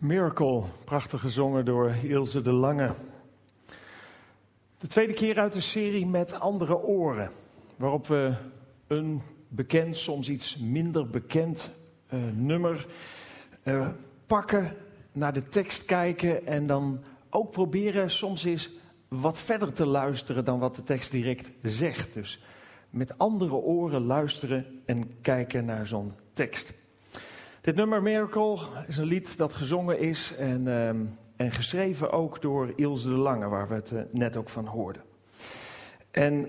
Miracle, prachtig gezongen door Ilse de Lange. De tweede keer uit de serie met andere oren, waarop we een bekend, soms iets minder bekend uh, nummer uh, pakken, naar de tekst kijken en dan ook proberen soms eens wat verder te luisteren dan wat de tekst direct zegt. Dus met andere oren luisteren en kijken naar zo'n tekst. Dit nummer Miracle is een lied dat gezongen is en, um, en geschreven ook door Ilse de Lange, waar we het uh, net ook van hoorden. En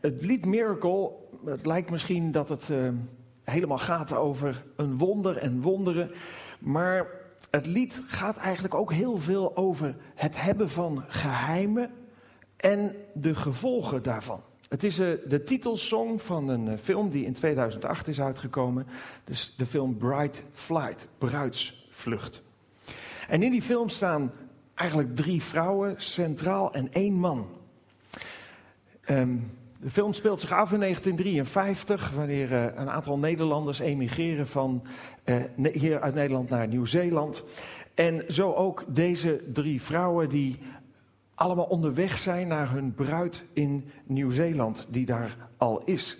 het lied Miracle, het lijkt misschien dat het uh, helemaal gaat over een wonder en wonderen, maar het lied gaat eigenlijk ook heel veel over het hebben van geheimen en de gevolgen daarvan. Het is uh, de titelsong van een uh, film die in 2008 is uitgekomen. Dus de film Bright Flight, Bruidsvlucht. En in die film staan eigenlijk drie vrouwen centraal en één man. Um, de film speelt zich af in 1953, wanneer uh, een aantal Nederlanders emigreren van hier uit Nederland naar Nieuw-Zeeland. En zo ook deze drie vrouwen die allemaal onderweg zijn naar hun bruid in Nieuw-Zeeland, die daar al is.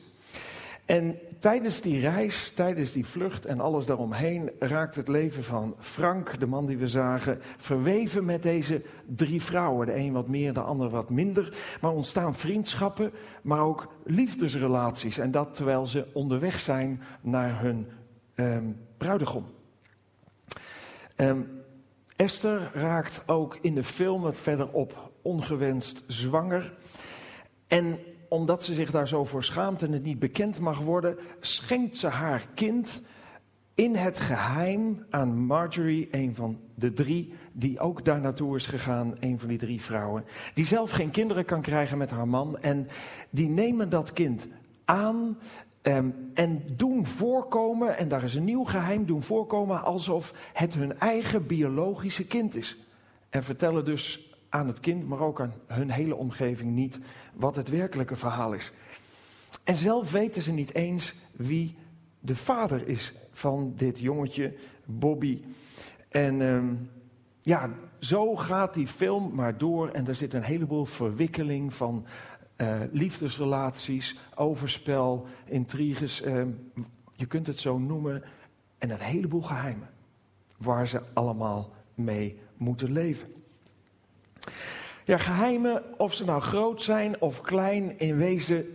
En tijdens die reis, tijdens die vlucht en alles daaromheen, raakt het leven van Frank, de man die we zagen, verweven met deze drie vrouwen. De een wat meer, de ander wat minder. Maar ontstaan vriendschappen, maar ook liefdesrelaties. En dat terwijl ze onderweg zijn naar hun um, bruidegom. Um, Esther raakt ook in de film wat verderop ongewenst zwanger. En omdat ze zich daar zo voor schaamt en het niet bekend mag worden, schenkt ze haar kind in het geheim aan Marjorie, een van de drie die ook daar naartoe is gegaan, een van die drie vrouwen, die zelf geen kinderen kan krijgen met haar man. En die nemen dat kind aan um, en doen voorkomen, en daar is een nieuw geheim, doen voorkomen alsof het hun eigen biologische kind is. En vertellen dus aan het kind, maar ook aan hun hele omgeving niet wat het werkelijke verhaal is. En zelf weten ze niet eens wie de vader is van dit jongetje, Bobby. En um, ja, zo gaat die film maar door en er zit een heleboel verwikkeling van uh, liefdesrelaties, overspel, intriges, uh, je kunt het zo noemen, en een heleboel geheimen waar ze allemaal mee moeten leven. Ja, geheimen, of ze nou groot zijn of klein, in wezen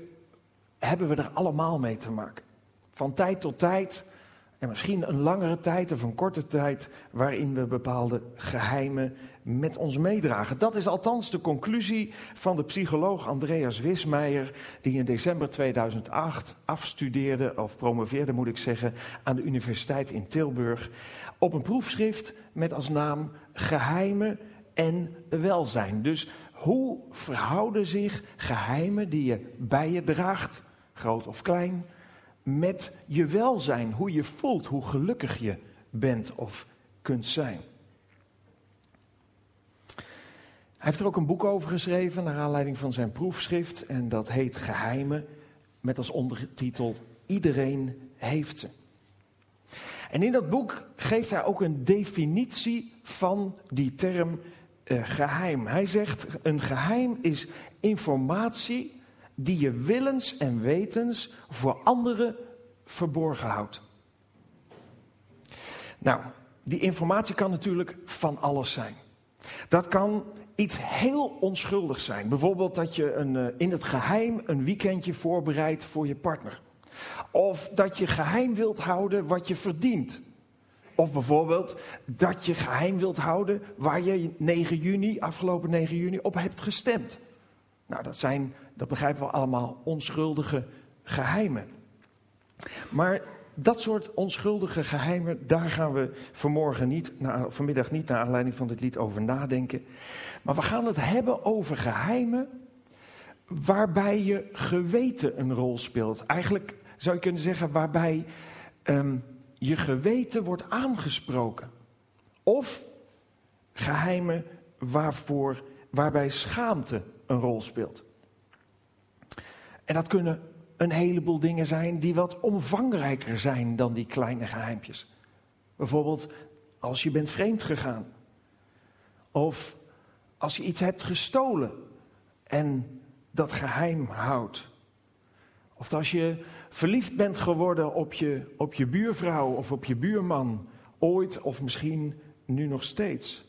hebben we er allemaal mee te maken. Van tijd tot tijd, en misschien een langere tijd of een korte tijd, waarin we bepaalde geheimen met ons meedragen. Dat is althans de conclusie van de psycholoog Andreas Wismeijer, die in december 2008 afstudeerde, of promoveerde moet ik zeggen, aan de Universiteit in Tilburg, op een proefschrift met als naam Geheimen en welzijn. Dus hoe verhouden zich geheimen die je bij je draagt, groot of klein, met je welzijn, hoe je voelt, hoe gelukkig je bent of kunt zijn? Hij heeft er ook een boek over geschreven naar aanleiding van zijn proefschrift en dat heet Geheimen met als ondertitel Iedereen heeft ze. En in dat boek geeft hij ook een definitie van die term uh, geheim. Hij zegt: een geheim is informatie die je willens en wetens voor anderen verborgen houdt. Nou, die informatie kan natuurlijk van alles zijn. Dat kan iets heel onschuldigs zijn. Bijvoorbeeld dat je een, uh, in het geheim een weekendje voorbereidt voor je partner. Of dat je geheim wilt houden wat je verdient. Of bijvoorbeeld dat je geheim wilt houden waar je 9 juni, afgelopen 9 juni, op hebt gestemd. Nou, dat zijn, dat begrijpen we allemaal, onschuldige geheimen. Maar dat soort onschuldige geheimen, daar gaan we vanmorgen niet, vanmiddag niet naar aanleiding van dit lied over nadenken. Maar we gaan het hebben over geheimen waarbij je geweten een rol speelt. Eigenlijk zou je kunnen zeggen waarbij um, je geweten wordt aangesproken. Of geheimen waarvoor, waarbij schaamte een rol speelt. En dat kunnen een heleboel dingen zijn die wat omvangrijker zijn dan die kleine geheimpjes. Bijvoorbeeld als je bent vreemd gegaan. Of als je iets hebt gestolen en dat geheim houdt. Of als je verliefd bent geworden op je, op je buurvrouw of op je buurman, ooit of misschien nu nog steeds.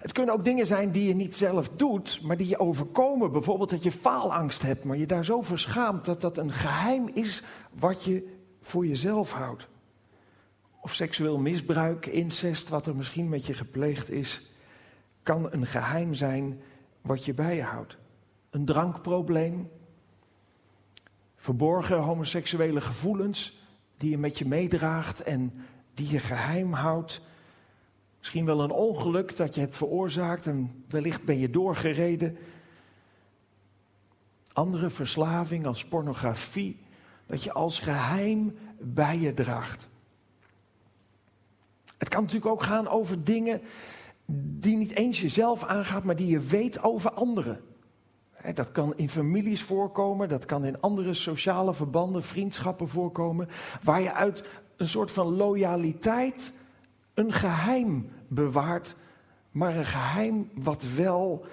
Het kunnen ook dingen zijn die je niet zelf doet, maar die je overkomen. Bijvoorbeeld dat je faalangst hebt, maar je daar zo verschaamt dat dat een geheim is wat je voor jezelf houdt. Of seksueel misbruik, incest, wat er misschien met je gepleegd is, kan een geheim zijn wat je bij je houdt. Een drankprobleem, verborgen homoseksuele gevoelens die je met je meedraagt en die je geheim houdt. Misschien wel een ongeluk dat je hebt veroorzaakt en wellicht ben je doorgereden. Andere verslaving als pornografie, dat je als geheim bij je draagt. Het kan natuurlijk ook gaan over dingen die niet eens jezelf aangaat, maar die je weet over anderen. Dat kan in families voorkomen, dat kan in andere sociale verbanden, vriendschappen voorkomen, waar je uit een soort van loyaliteit een geheim bewaart, maar een geheim wat wel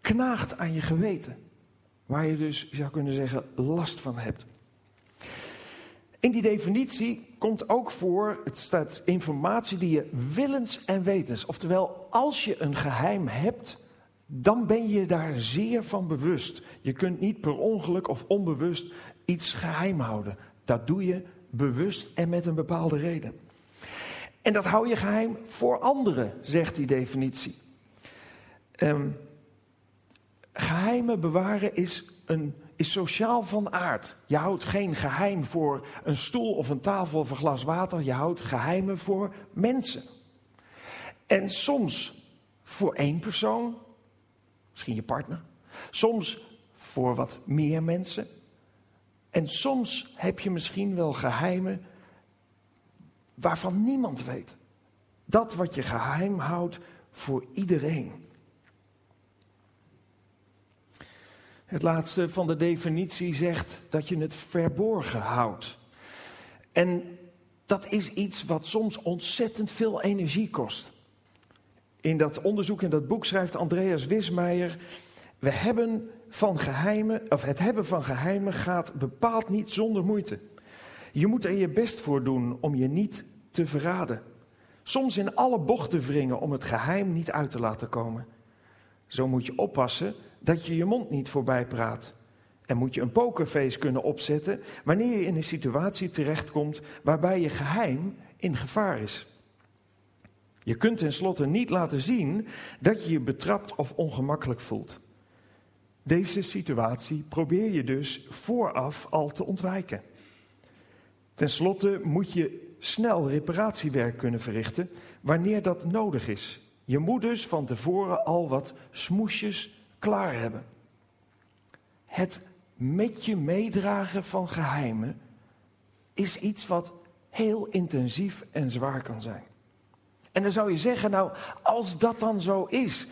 knaagt aan je geweten. Waar je dus, zou kunnen zeggen, last van hebt. In die definitie komt ook voor, het staat informatie die je willens en wetens. Oftewel, als je een geheim hebt, dan ben je daar zeer van bewust. Je kunt niet per ongeluk of onbewust iets geheim houden. Dat doe je bewust en met een bepaalde reden. En dat hou je geheim voor anderen, zegt die definitie. Um, geheimen bewaren is, een, is sociaal van aard. Je houdt geen geheim voor een stoel of een tafel of een glas water. Je houdt geheimen voor mensen. En soms voor één persoon, misschien je partner. Soms voor wat meer mensen. En soms heb je misschien wel geheimen waarvan niemand weet. Dat wat je geheim houdt voor iedereen. Het laatste van de definitie zegt dat je het verborgen houdt. En dat is iets wat soms ontzettend veel energie kost. In dat onderzoek, in dat boek schrijft Andreas Wismeijer: We hebben van geheimen, of het hebben van geheimen gaat bepaald niet zonder moeite. Je moet er je best voor doen om je niet te verraden. Soms in alle bochten wringen om het geheim niet uit te laten komen. Zo moet je oppassen dat je je mond niet voorbij praat. En moet je een pokerface kunnen opzetten wanneer je in een situatie terechtkomt waarbij je geheim in gevaar is. Je kunt tenslotte niet laten zien dat je je betrapt of ongemakkelijk voelt. Deze situatie probeer je dus vooraf al te ontwijken. Ten slotte moet je snel reparatiewerk kunnen verrichten wanneer dat nodig is. Je moet dus van tevoren al wat smoesjes klaar hebben. Het met je meedragen van geheimen is iets wat heel intensief en zwaar kan zijn. En dan zou je zeggen, nou, als dat dan zo is,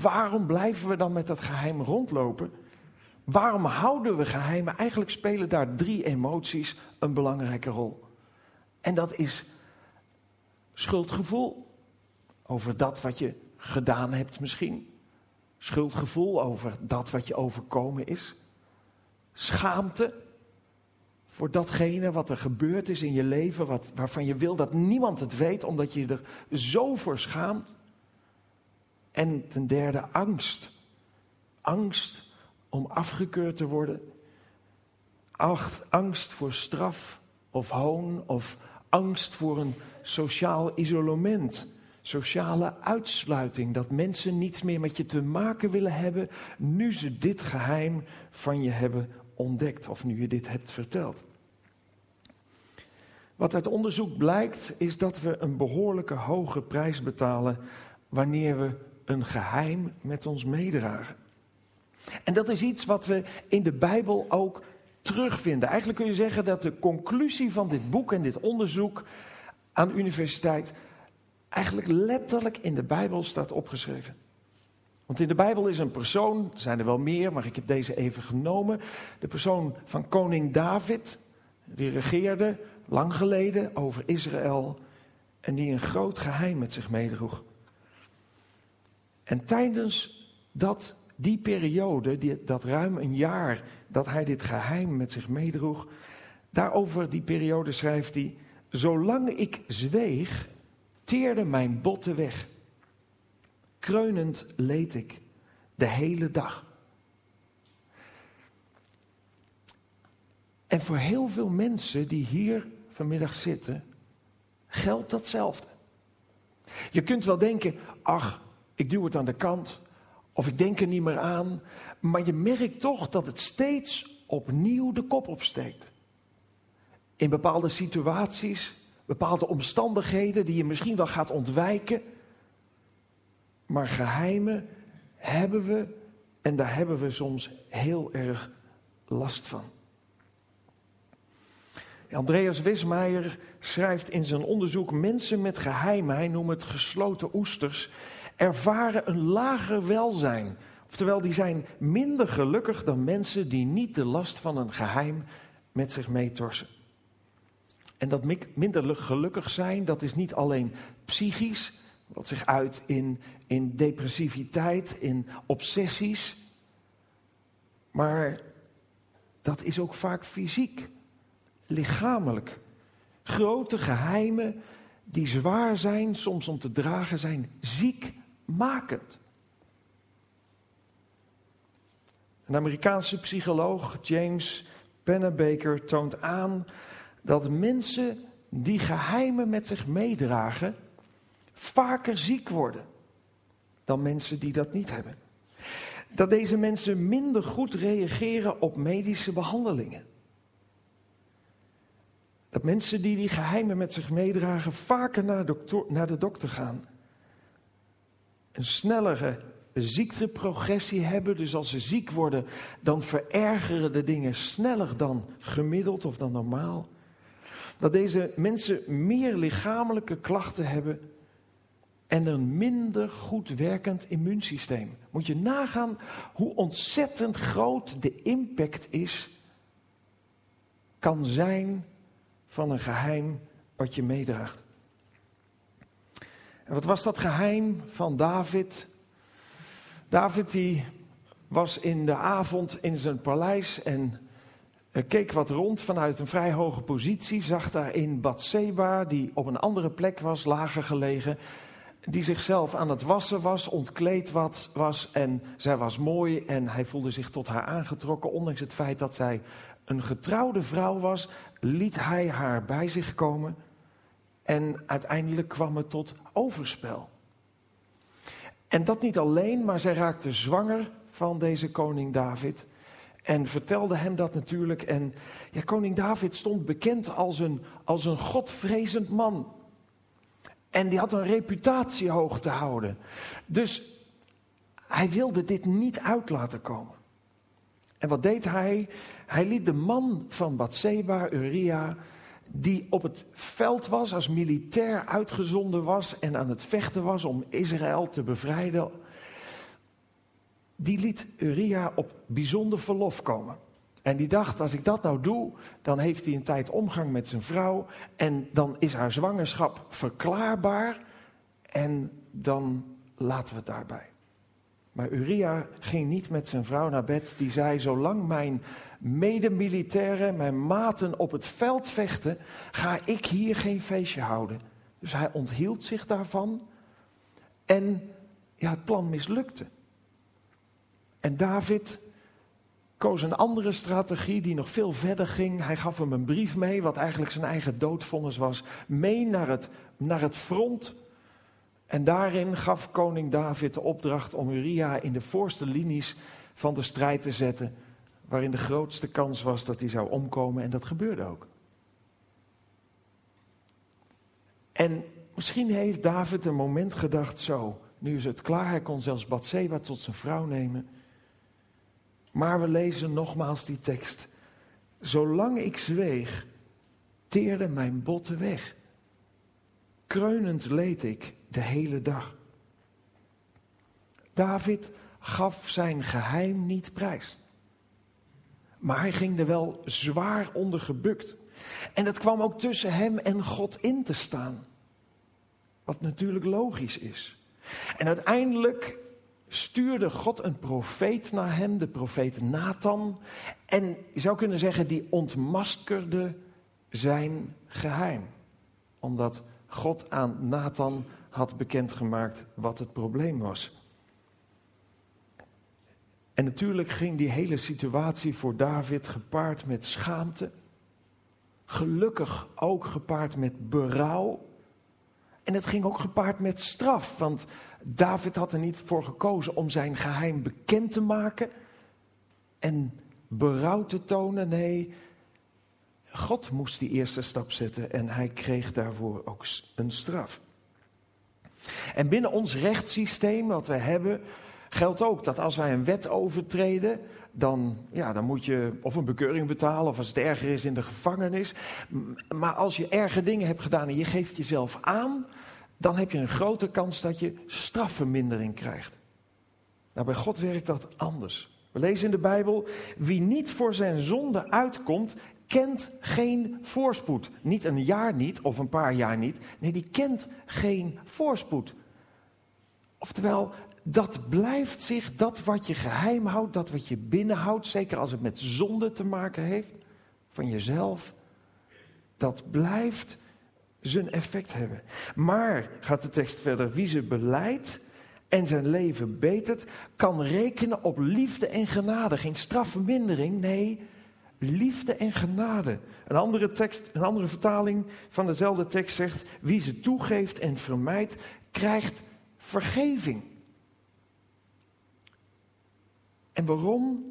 waarom blijven we dan met dat geheim rondlopen? Waarom houden we geheimen? Eigenlijk spelen daar drie emoties een belangrijke rol. En dat is schuldgevoel over dat wat je gedaan hebt misschien. Schuldgevoel over dat wat je overkomen is. Schaamte voor datgene wat er gebeurd is in je leven, wat, waarvan je wil dat niemand het weet, omdat je er zo voor schaamt. En ten derde angst. Angst om afgekeurd te worden. Angst voor straf of hoon of angst voor een sociaal isolement. Sociale uitsluiting, dat mensen niets meer met je te maken willen hebben nu ze dit geheim van je hebben ontdekt of nu je dit hebt verteld. Wat uit onderzoek blijkt is dat we een behoorlijke hoge prijs betalen wanneer we een geheim met ons meedragen. En dat is iets wat we in de Bijbel ook terugvinden. Eigenlijk kun je zeggen dat de conclusie van dit boek en dit onderzoek aan de universiteit eigenlijk letterlijk in de Bijbel staat opgeschreven. Want in de Bijbel is een persoon, er zijn er wel meer, maar ik heb deze even genomen. De persoon van koning David, die regeerde lang geleden over Israël. en die een groot geheim met zich meedroeg. En tijdens dat, die periode, die, dat ruim een jaar dat hij dit geheim met zich meedroeg, daarover die periode schrijft hij, zolang ik zweeg, teerde mijn botten weg. Kreunend leed ik de hele dag. En voor heel veel mensen die hier vanmiddag zitten, geldt datzelfde. Je kunt wel denken, ach, ik duw het aan de kant, of ik denk er niet meer aan, maar je merkt toch dat het steeds opnieuw de kop opsteekt. In bepaalde situaties, bepaalde omstandigheden die je misschien wel gaat ontwijken, maar geheimen hebben we en daar hebben we soms heel erg last van. Andreas Wismeijer schrijft in zijn onderzoek: mensen met geheimen, hij noemt het gesloten oesters, ervaren een lager welzijn. Oftewel, die zijn minder gelukkig dan mensen die niet de last van een geheim met zich meetorsen. En dat minder gelukkig zijn, dat is niet alleen psychisch, wat zich uit in, in depressiviteit, in obsessies, maar dat is ook vaak fysiek lichamelijk. Grote geheimen die zwaar zijn, soms om te dragen, zijn ziekmakend. Een Amerikaanse psycholoog, James Pennebaker, toont aan dat mensen die geheimen met zich meedragen, vaker ziek worden dan mensen die dat niet hebben. Dat deze mensen minder goed reageren op medische behandelingen. Dat mensen die die geheimen met zich meedragen vaker naar, naar de dokter gaan. Een snellere ziekteprogressie hebben. Dus als ze ziek worden, dan verergeren de dingen sneller dan gemiddeld of dan normaal. Dat deze mensen meer lichamelijke klachten hebben en een minder goed werkend immuunsysteem. Moet je nagaan hoe ontzettend groot de impact is, kan zijn van een geheim wat je meedraagt. En wat was dat geheim van David? David die was in de avond in zijn paleis en keek wat rond vanuit een vrij hoge positie. Zag daarin Bathseba, die op een andere plek was, lager gelegen. Die zichzelf aan het wassen was, ontkleed wat was. En zij was mooi en hij voelde zich tot haar aangetrokken. Ondanks het feit dat zij een getrouwde vrouw was, liet hij haar bij zich komen en uiteindelijk kwam het tot overspel. En dat niet alleen, maar zij raakte zwanger van deze koning David en vertelde hem dat natuurlijk. En ja, koning David stond bekend als een, als een godvrezend man. En die had een reputatie hoog te houden. Dus hij wilde dit niet uit laten komen. En wat deed hij? Hij liet de man van Bathseba, Uria, die op het veld was, als militair uitgezonden was en aan het vechten was om Israël te bevrijden, die liet Uria op bijzonder verlof komen. En die dacht, als ik dat nou doe, dan heeft hij een tijd omgang met zijn vrouw en dan is haar zwangerschap verklaarbaar en dan laten we het daarbij. Maar Uria ging niet met zijn vrouw naar bed. Die zei: Zolang mijn medemilitairen, mijn maten op het veld vechten, ga ik hier geen feestje houden. Dus hij onthield zich daarvan. En ja, het plan mislukte. En David koos een andere strategie die nog veel verder ging. Hij gaf hem een brief mee, wat eigenlijk zijn eigen doodvonnis was, mee naar het, naar het front en daarin gaf koning David de opdracht om Uria in de voorste linies van de strijd te zetten, waarin de grootste kans was dat hij zou omkomen en dat gebeurde ook. En misschien heeft David een moment gedacht, zo, nu is het klaar, hij kon zelfs Bathseba tot zijn vrouw nemen. Maar we lezen nogmaals die tekst. Zolang ik zweeg, teerde mijn botten weg. Kreunend leed ik de hele dag. David gaf zijn geheim niet prijs. Maar hij ging er wel zwaar onder gebukt. En dat kwam ook tussen hem en God in te staan. Wat natuurlijk logisch is. En uiteindelijk stuurde God een profeet naar hem, de profeet Nathan. En je zou kunnen zeggen, die ontmaskerde zijn geheim. Omdat God aan Nathan had bekendgemaakt wat het probleem was. En natuurlijk ging die hele situatie voor David gepaard met schaamte. Gelukkig ook gepaard met berouw. En het ging ook gepaard met straf, want David had er niet voor gekozen om zijn geheim bekend te maken en berouw te tonen. Nee, God moest die eerste stap zetten en hij kreeg daarvoor ook een straf. En binnen ons rechtssysteem wat we hebben, geldt ook dat als wij een wet overtreden, dan, ja, dan moet je of een bekeuring betalen of als het erger is in de gevangenis. Maar als je erge dingen hebt gedaan en je geeft jezelf aan, dan heb je een grote kans dat je strafvermindering krijgt. Nou, bij God werkt dat anders. We lezen in de Bijbel, wie niet voor zijn zonde uitkomt, kent geen voorspoed. Niet een jaar niet of een paar jaar niet. Nee, die kent geen voorspoed. Oftewel, dat blijft zich, dat wat je geheim houdt, dat wat je binnenhoudt, zeker als het met zonde te maken heeft, van jezelf, dat blijft zijn effect hebben. Maar, gaat de tekst verder, wie ze beleidt en zijn leven betert, kan rekenen op liefde en genade. Geen strafvermindering, nee, liefde en genade. Een andere, tekst, een andere vertaling van dezelfde tekst zegt, wie ze toegeeft en vermijdt, krijgt vergeving. En waarom?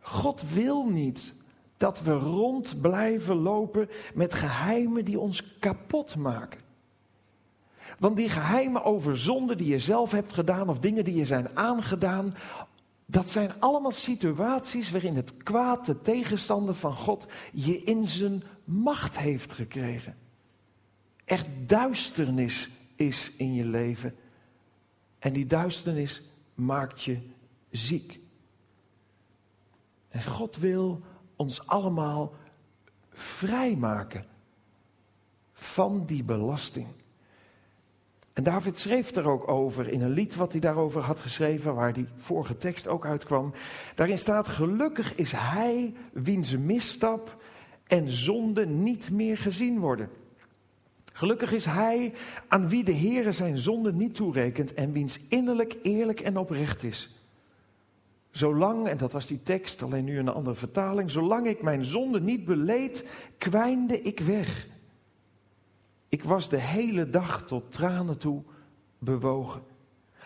God wil niet dat we rond blijven lopen met geheimen die ons kapot maken. Want die geheimen over zonden die je zelf hebt gedaan of dingen die je zijn aangedaan, dat zijn allemaal situaties waarin het kwaad, de tegenstander van God, je in zijn macht heeft gekregen. Echt duisternis is in je leven. En die duisternis maakt je ziek. En God wil ons allemaal vrijmaken van die belasting. En David schreef er ook over in een lied wat hij daarover had geschreven, waar die vorige tekst ook uitkwam. Daarin staat: Gelukkig is hij wiens misstap en zonde niet meer gezien worden. Gelukkig is hij aan wie de Heere zijn zonde niet toerekent en wiens innerlijk eerlijk en oprecht is. Zolang, en dat was die tekst, alleen nu een andere vertaling, zolang ik mijn zonde niet beleed, kwijnde ik weg. Ik was de hele dag tot tranen toe bewogen.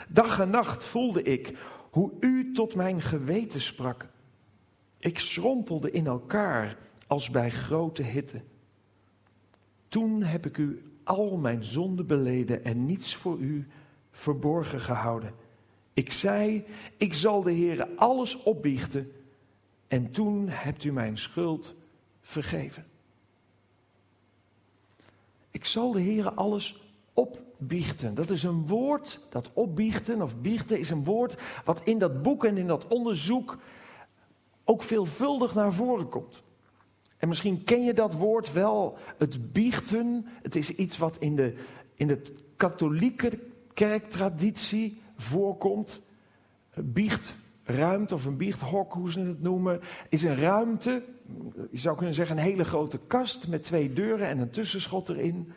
Dag en nacht voelde ik hoe u tot mijn geweten sprak. Ik schrompelde in elkaar als bij grote hitte. Toen heb ik u al mijn zonde beleden en niets voor u verborgen gehouden. Ik zei, ik zal de Heere alles opbiechten. En toen hebt u mijn schuld vergeven. Ik zal de Heere alles opbiechten. Dat is een woord, dat opbiechten of biechten is een woord wat in dat boek en in dat onderzoek ook veelvuldig naar voren komt. En misschien ken je dat woord wel, het biechten. Het is iets wat in de, in de katholieke kerktraditie voorkomt. Biechtruimte of een biechthok, hoe ze het noemen, is een ruimte, je zou kunnen zeggen een hele grote kast met twee deuren en een tussenschot erin.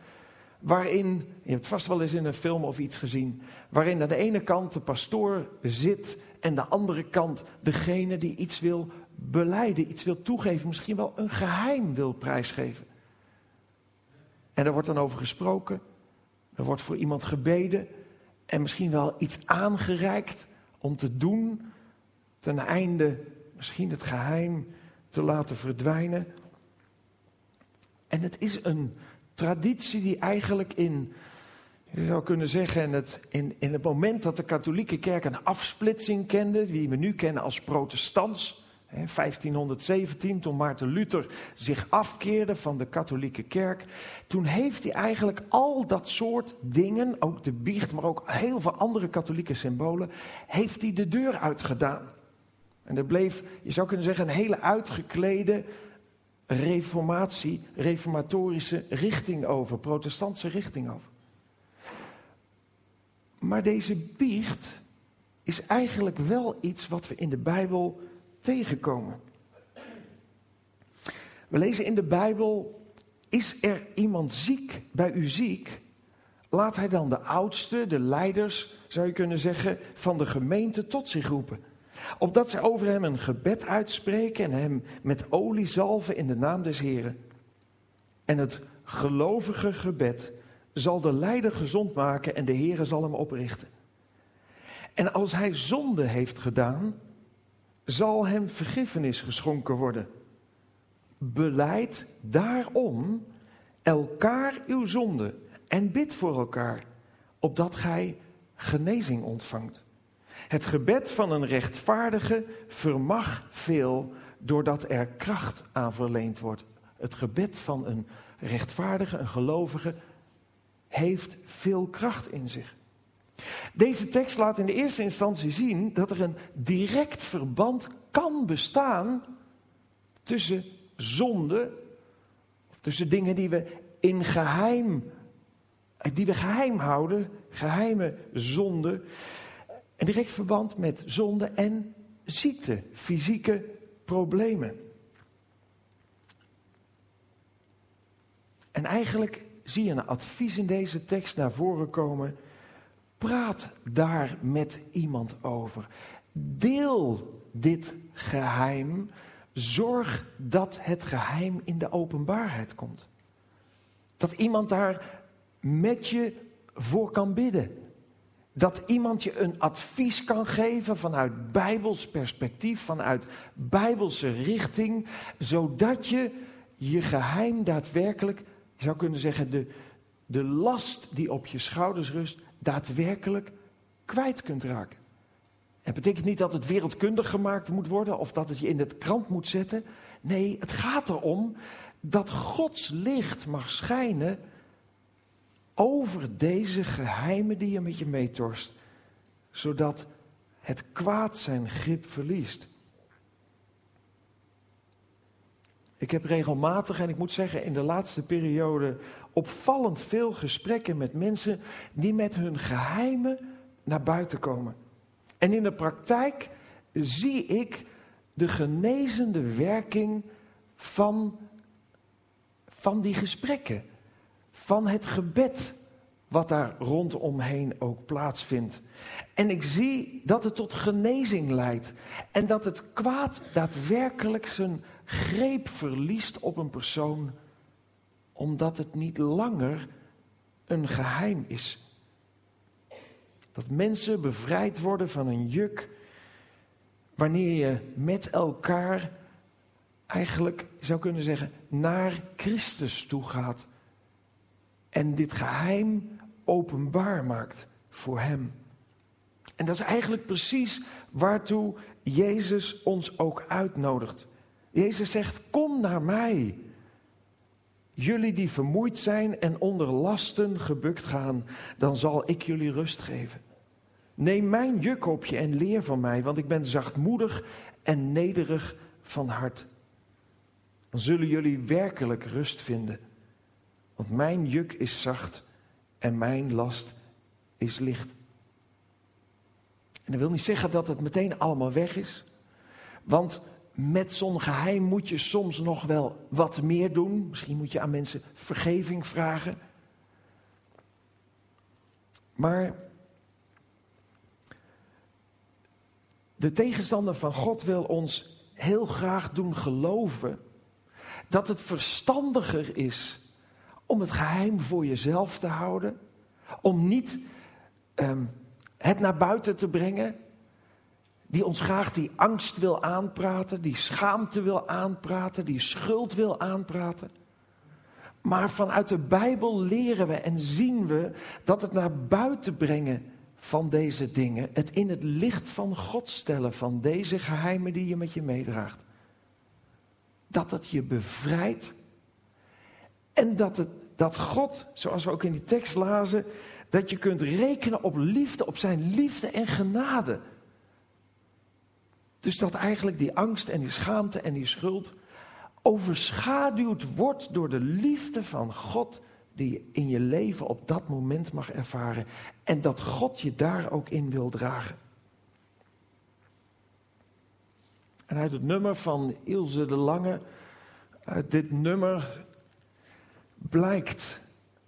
Waarin, je hebt vast wel eens in een film of iets gezien, waarin aan de ene kant de pastoor zit en de andere kant degene die iets wil beleiden, iets wil toegeven, misschien wel een geheim wil prijsgeven. En er wordt dan over gesproken, er wordt voor iemand gebeden, en misschien wel iets aangereikt om te doen ten einde misschien het geheim te laten verdwijnen. En het is een traditie die eigenlijk in, je zou kunnen zeggen, in het, in, in het moment dat de katholieke kerk een afsplitsing kende, die we nu kennen als protestants, 1517, toen Maarten Luther zich afkeerde van de katholieke kerk. Toen heeft hij eigenlijk al dat soort dingen, ook de biecht, maar ook heel veel andere katholieke symbolen, heeft hij de deur uitgedaan. En er bleef, je zou kunnen zeggen, een hele uitgeklede reformatie, reformatorische richting over, protestantse richting over. Maar deze biecht is eigenlijk wel iets wat we in de Bijbel tegenkomen. We lezen in de Bijbel: Is er iemand ziek bij u ziek? Laat hij dan de oudste, de leiders, zou je kunnen zeggen, van de gemeente tot zich roepen. Opdat zij over hem een gebed uitspreken en hem met olie zalven in de naam des Heren. En het gelovige gebed zal de leider gezond maken en de Heere zal hem oprichten. En als hij zonde heeft gedaan, zal hem vergiffenis geschonken worden. Beleid daarom elkaar uw zonde en bid voor elkaar, opdat gij genezing ontvangt. Het gebed van een rechtvaardige vermag veel, doordat er kracht aan verleend wordt. Het gebed van een rechtvaardige, een gelovige, heeft veel kracht in zich. Deze tekst laat in de eerste instantie zien dat er een direct verband kan bestaan tussen zonde, tussen dingen die we in geheim, die we geheim houden, geheime zonde, een direct verband met zonde en ziekte, fysieke problemen. En eigenlijk zie je een advies in deze tekst naar voren komen. Praat daar met iemand over. Deel dit geheim. Zorg dat het geheim in de openbaarheid komt. Dat iemand daar met je voor kan bidden. Dat iemand je een advies kan geven vanuit Bijbels perspectief, vanuit Bijbelse richting, zodat je je geheim daadwerkelijk je zou kunnen zeggen, de, de last die op je schouders rust, daadwerkelijk kwijt kunt raken. Het betekent niet dat het wereldkundig gemaakt moet worden of dat het je in de krant moet zetten. Nee, het gaat erom dat Gods licht mag schijnen over deze geheimen die je met je meetorst, zodat het kwaad zijn grip verliest. Ik heb regelmatig, en ik moet zeggen in de laatste periode, opvallend veel gesprekken met mensen die met hun geheimen naar buiten komen. En in de praktijk zie ik de genezende werking van, van die gesprekken, van het gebed wat daar rondomheen ook plaatsvindt. En ik zie dat het tot genezing leidt en dat het kwaad daadwerkelijk zijn greep verliest op een persoon, omdat het niet langer een geheim is. Dat mensen bevrijd worden van een juk wanneer je met elkaar eigenlijk zou kunnen zeggen naar Christus toe gaat en dit geheim openbaar maakt voor Hem. En dat is eigenlijk precies waartoe Jezus ons ook uitnodigt. Jezus zegt, kom naar mij. Jullie die vermoeid zijn en onder lasten gebukt gaan, dan zal ik jullie rust geven. Neem mijn juk op je en leer van mij, want ik ben zachtmoedig en nederig van hart. Dan zullen jullie werkelijk rust vinden. Want mijn juk is zacht en mijn last is licht. En dat wil niet zeggen dat het meteen allemaal weg is. Want met zo'n geheim moet je soms nog wel wat meer doen. Misschien moet je aan mensen vergeving vragen. Maar de tegenstander van God wil ons heel graag doen geloven dat het verstandiger is om het geheim voor jezelf te houden, om niet ehm, het naar buiten te brengen, die ons graag die angst wil aanpraten, die schaamte wil aanpraten, die schuld wil aanpraten. Maar vanuit de Bijbel leren we en zien we dat het naar buiten brengen van deze dingen, het in het licht van God stellen van deze geheimen die je met je meedraagt, dat het je bevrijdt en dat, het, dat God, zoals we ook in die tekst lazen, dat je kunt rekenen op liefde, op zijn liefde en genade. Dus dat eigenlijk die angst en die schaamte en die schuld overschaduwd wordt door de liefde van God die je in je leven op dat moment mag ervaren. En dat God je daar ook in wil dragen. En uit het nummer van Ilse de Lange, uit dit nummer blijkt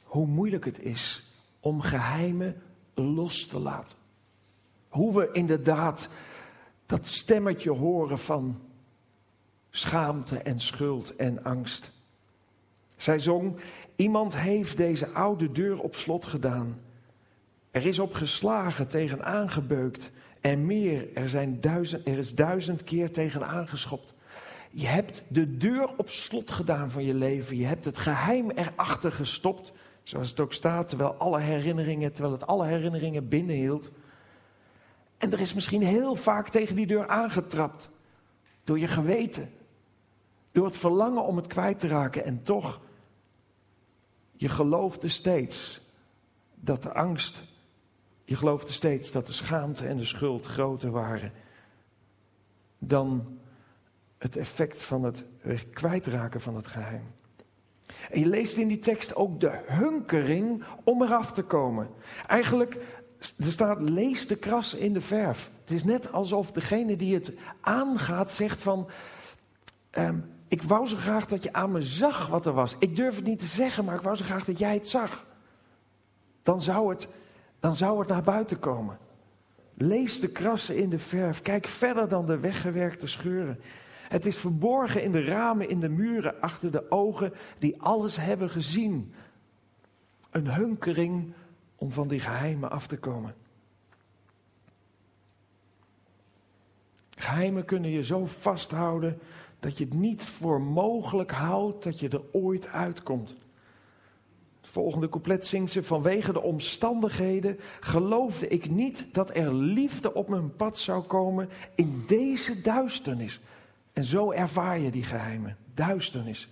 hoe moeilijk het is om geheimen los te laten. Hoe we inderdaad dat stemmetje horen van schaamte en schuld en angst. Zij zong, iemand heeft deze oude deur op slot gedaan. Er is op geslagen, tegen aangebeukt en meer. Er, zijn duizend, er is duizend keer tegen aangeschopt. Je hebt de deur op slot gedaan van je leven. Je hebt het geheim erachter gestopt. Zoals het ook staat, terwijl alle herinneringen, terwijl het alle herinneringen binnenhield. En er is misschien heel vaak tegen die deur aangetrapt. Door je geweten. Door het verlangen om het kwijt te raken. En toch, je geloofde steeds dat de angst, je geloofde steeds dat de schaamte en de schuld groter waren dan het effect van het kwijtraken van het geheim. En je leest in die tekst ook de hunkering om eraf te komen. Eigenlijk, er staat lees de kras in de verf. Het is net alsof degene die het aangaat zegt van... Ehm, ik wou zo graag dat je aan me zag wat er was. Ik durf het niet te zeggen, maar ik wou zo graag dat jij het zag. Dan zou het, dan zou het naar buiten komen. Lees de krassen in de verf. Kijk verder dan de weggewerkte scheuren. Het is verborgen in de ramen, in de muren, achter de ogen die alles hebben gezien. Een hunkering om van die geheimen af te komen. Geheimen kunnen je zo vasthouden dat je het niet voor mogelijk houdt dat je er ooit uitkomt. Het volgende couplet zingt ze: Vanwege de omstandigheden geloofde ik niet dat er liefde op mijn pad zou komen in deze duisternis. En zo ervaar je die geheimen, duisternis.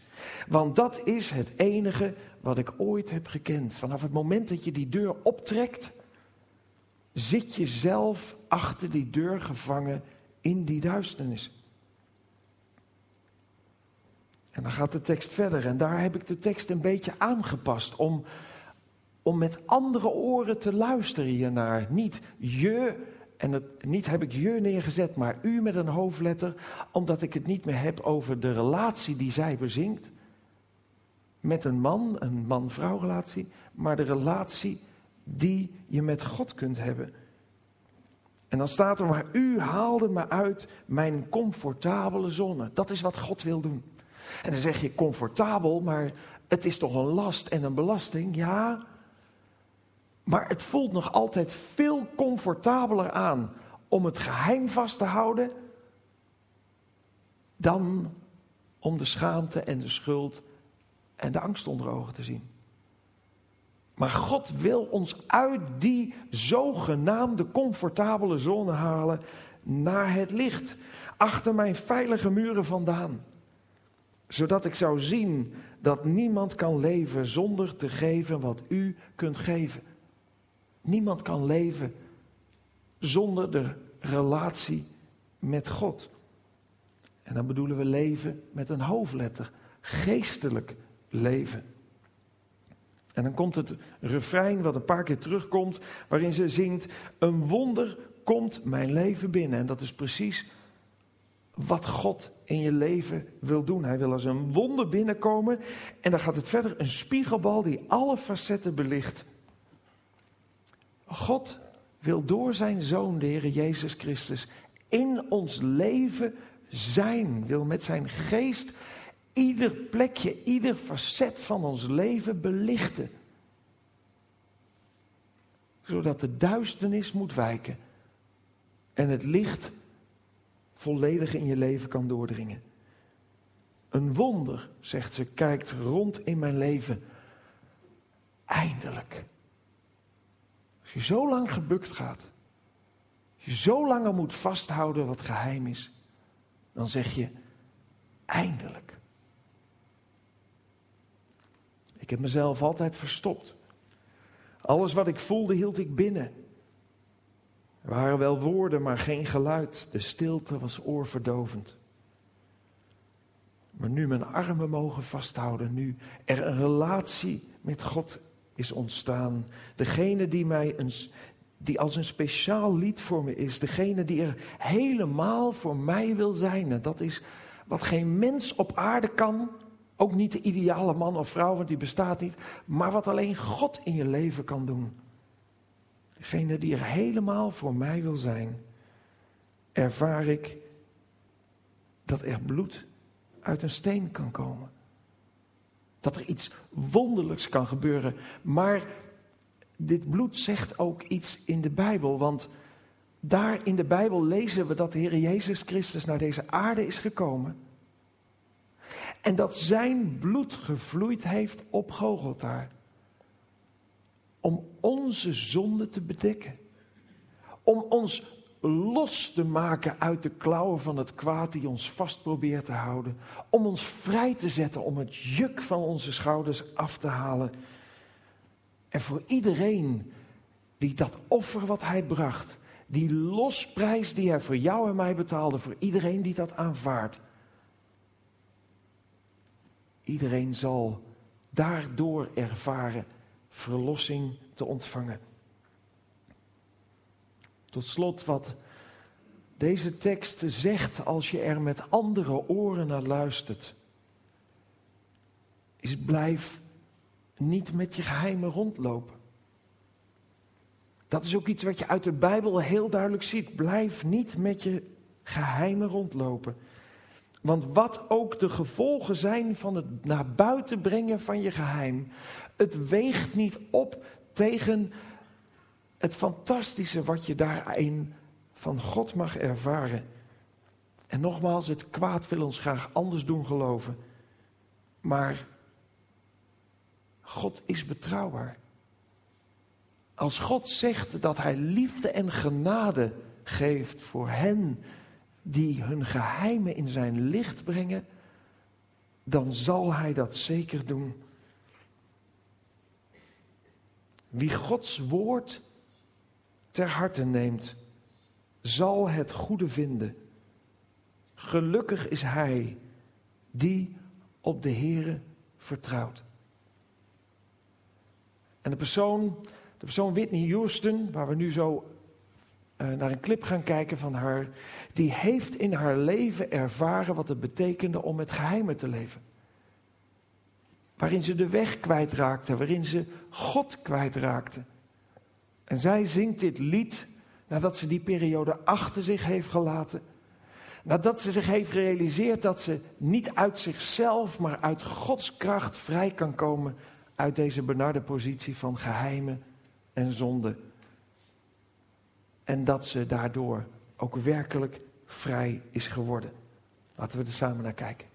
Want dat is het enige wat ik ooit heb gekend. Vanaf het moment dat je die deur optrekt, zit je zelf achter die deur gevangen in die duisternis. En dan gaat de tekst verder en daar heb ik de tekst een beetje aangepast om, om met andere oren te luisteren hiernaar. Niet je en het, niet heb ik je neergezet, maar u met een hoofdletter, omdat ik het niet meer heb over de relatie die zij bezingt. Met een man, een man-vrouw relatie, maar de relatie die je met God kunt hebben. En dan staat er, maar u haalde me uit mijn comfortabele zone. Dat is wat God wil doen. En dan zeg je comfortabel, maar het is toch een last en een belasting? Ja, maar het voelt nog altijd veel comfortabeler aan om het geheim vast te houden dan om de schaamte en de schuld en de angst onder ogen te zien. Maar God wil ons uit die zogenaamde comfortabele zone halen naar het licht, achter mijn veilige muren vandaan. Zodat ik zou zien dat niemand kan leven zonder te geven wat u kunt geven. Niemand kan leven zonder de relatie met God. En dan bedoelen we leven met een hoofdletter. Geestelijk leven. En dan komt het refrein wat een paar keer terugkomt, waarin ze zingt: Een wonder komt mijn leven binnen. En dat is precies wat God in je leven wil doen. Hij wil als een wonder binnenkomen. En dan gaat het verder, een spiegelbal die alle facetten belicht. God wil door zijn zoon, de Heer Jezus Christus, in ons leven zijn. Wil met zijn geest ieder plekje, ieder facet van ons leven belichten. Zodat de duisternis moet wijken en het licht volledig in je leven kan doordringen. Een wonder, zegt ze, kijkt rond in mijn leven. Eindelijk. Als je zo lang gebukt gaat, je zo langer moet vasthouden wat geheim is, dan zeg je eindelijk. Ik heb mezelf altijd verstopt. Alles wat ik voelde hield ik binnen. Er waren wel woorden, maar geen geluid. De stilte was oorverdovend. Maar nu mijn armen mogen vasthouden, nu er een relatie met God is ontstaan. Degene die, mij een, die als een speciaal lied voor me is. Degene die er helemaal voor mij wil zijn. En dat is wat geen mens op aarde kan. Ook niet de ideale man of vrouw, want die bestaat niet. Maar wat alleen God in je leven kan doen. Degene die er helemaal voor mij wil zijn. Ervaar ik dat er bloed uit een steen kan komen. Dat er iets wonderlijks kan gebeuren. Maar dit bloed zegt ook iets in de Bijbel. Want daar in de Bijbel lezen we dat de Heer Jezus Christus naar deze aarde is gekomen. En dat zijn bloed gevloeid heeft op Gogolta. Om onze zonde te bedekken. Om ons los te maken uit de klauwen van het kwaad die ons vast probeert te houden. Om ons vrij te zetten, om het juk van onze schouders af te halen. En voor iedereen die dat offer wat hij bracht, die losprijs die hij voor jou en mij betaalde, voor iedereen die dat aanvaardt. Iedereen zal daardoor ervaren verlossing te ontvangen. Tot slot wat deze tekst zegt als je er met andere oren naar luistert. Is blijf niet met je geheimen rondlopen. Dat is ook iets wat je uit de Bijbel heel duidelijk ziet. Blijf niet met je geheimen rondlopen. Want wat ook de gevolgen zijn van het naar buiten brengen van je geheim, het weegt niet op tegen het fantastische wat je daarin van God mag ervaren. En nogmaals, het kwaad wil ons graag anders doen geloven. Maar God is betrouwbaar. Als God zegt dat Hij liefde en genade geeft voor hen die hun geheimen in zijn licht brengen, dan zal Hij dat zeker doen. Wie Gods woord ter harte neemt, zal het goede vinden. Gelukkig is hij die op de Heere vertrouwt. En de persoon, de persoon Whitney Houston, waar we nu zo uh, naar een clip gaan kijken van haar, die heeft in haar leven ervaren wat het betekende om met geheimen te leven. Waarin ze de weg kwijtraakte, waarin ze God kwijtraakte. En zij zingt dit lied nadat ze die periode achter zich heeft gelaten. Nadat ze zich heeft gerealiseerd dat ze niet uit zichzelf, maar uit Gods kracht vrij kan komen uit deze benarde positie van geheimen en zonde. En dat ze daardoor ook werkelijk vrij is geworden. Laten we er samen naar kijken.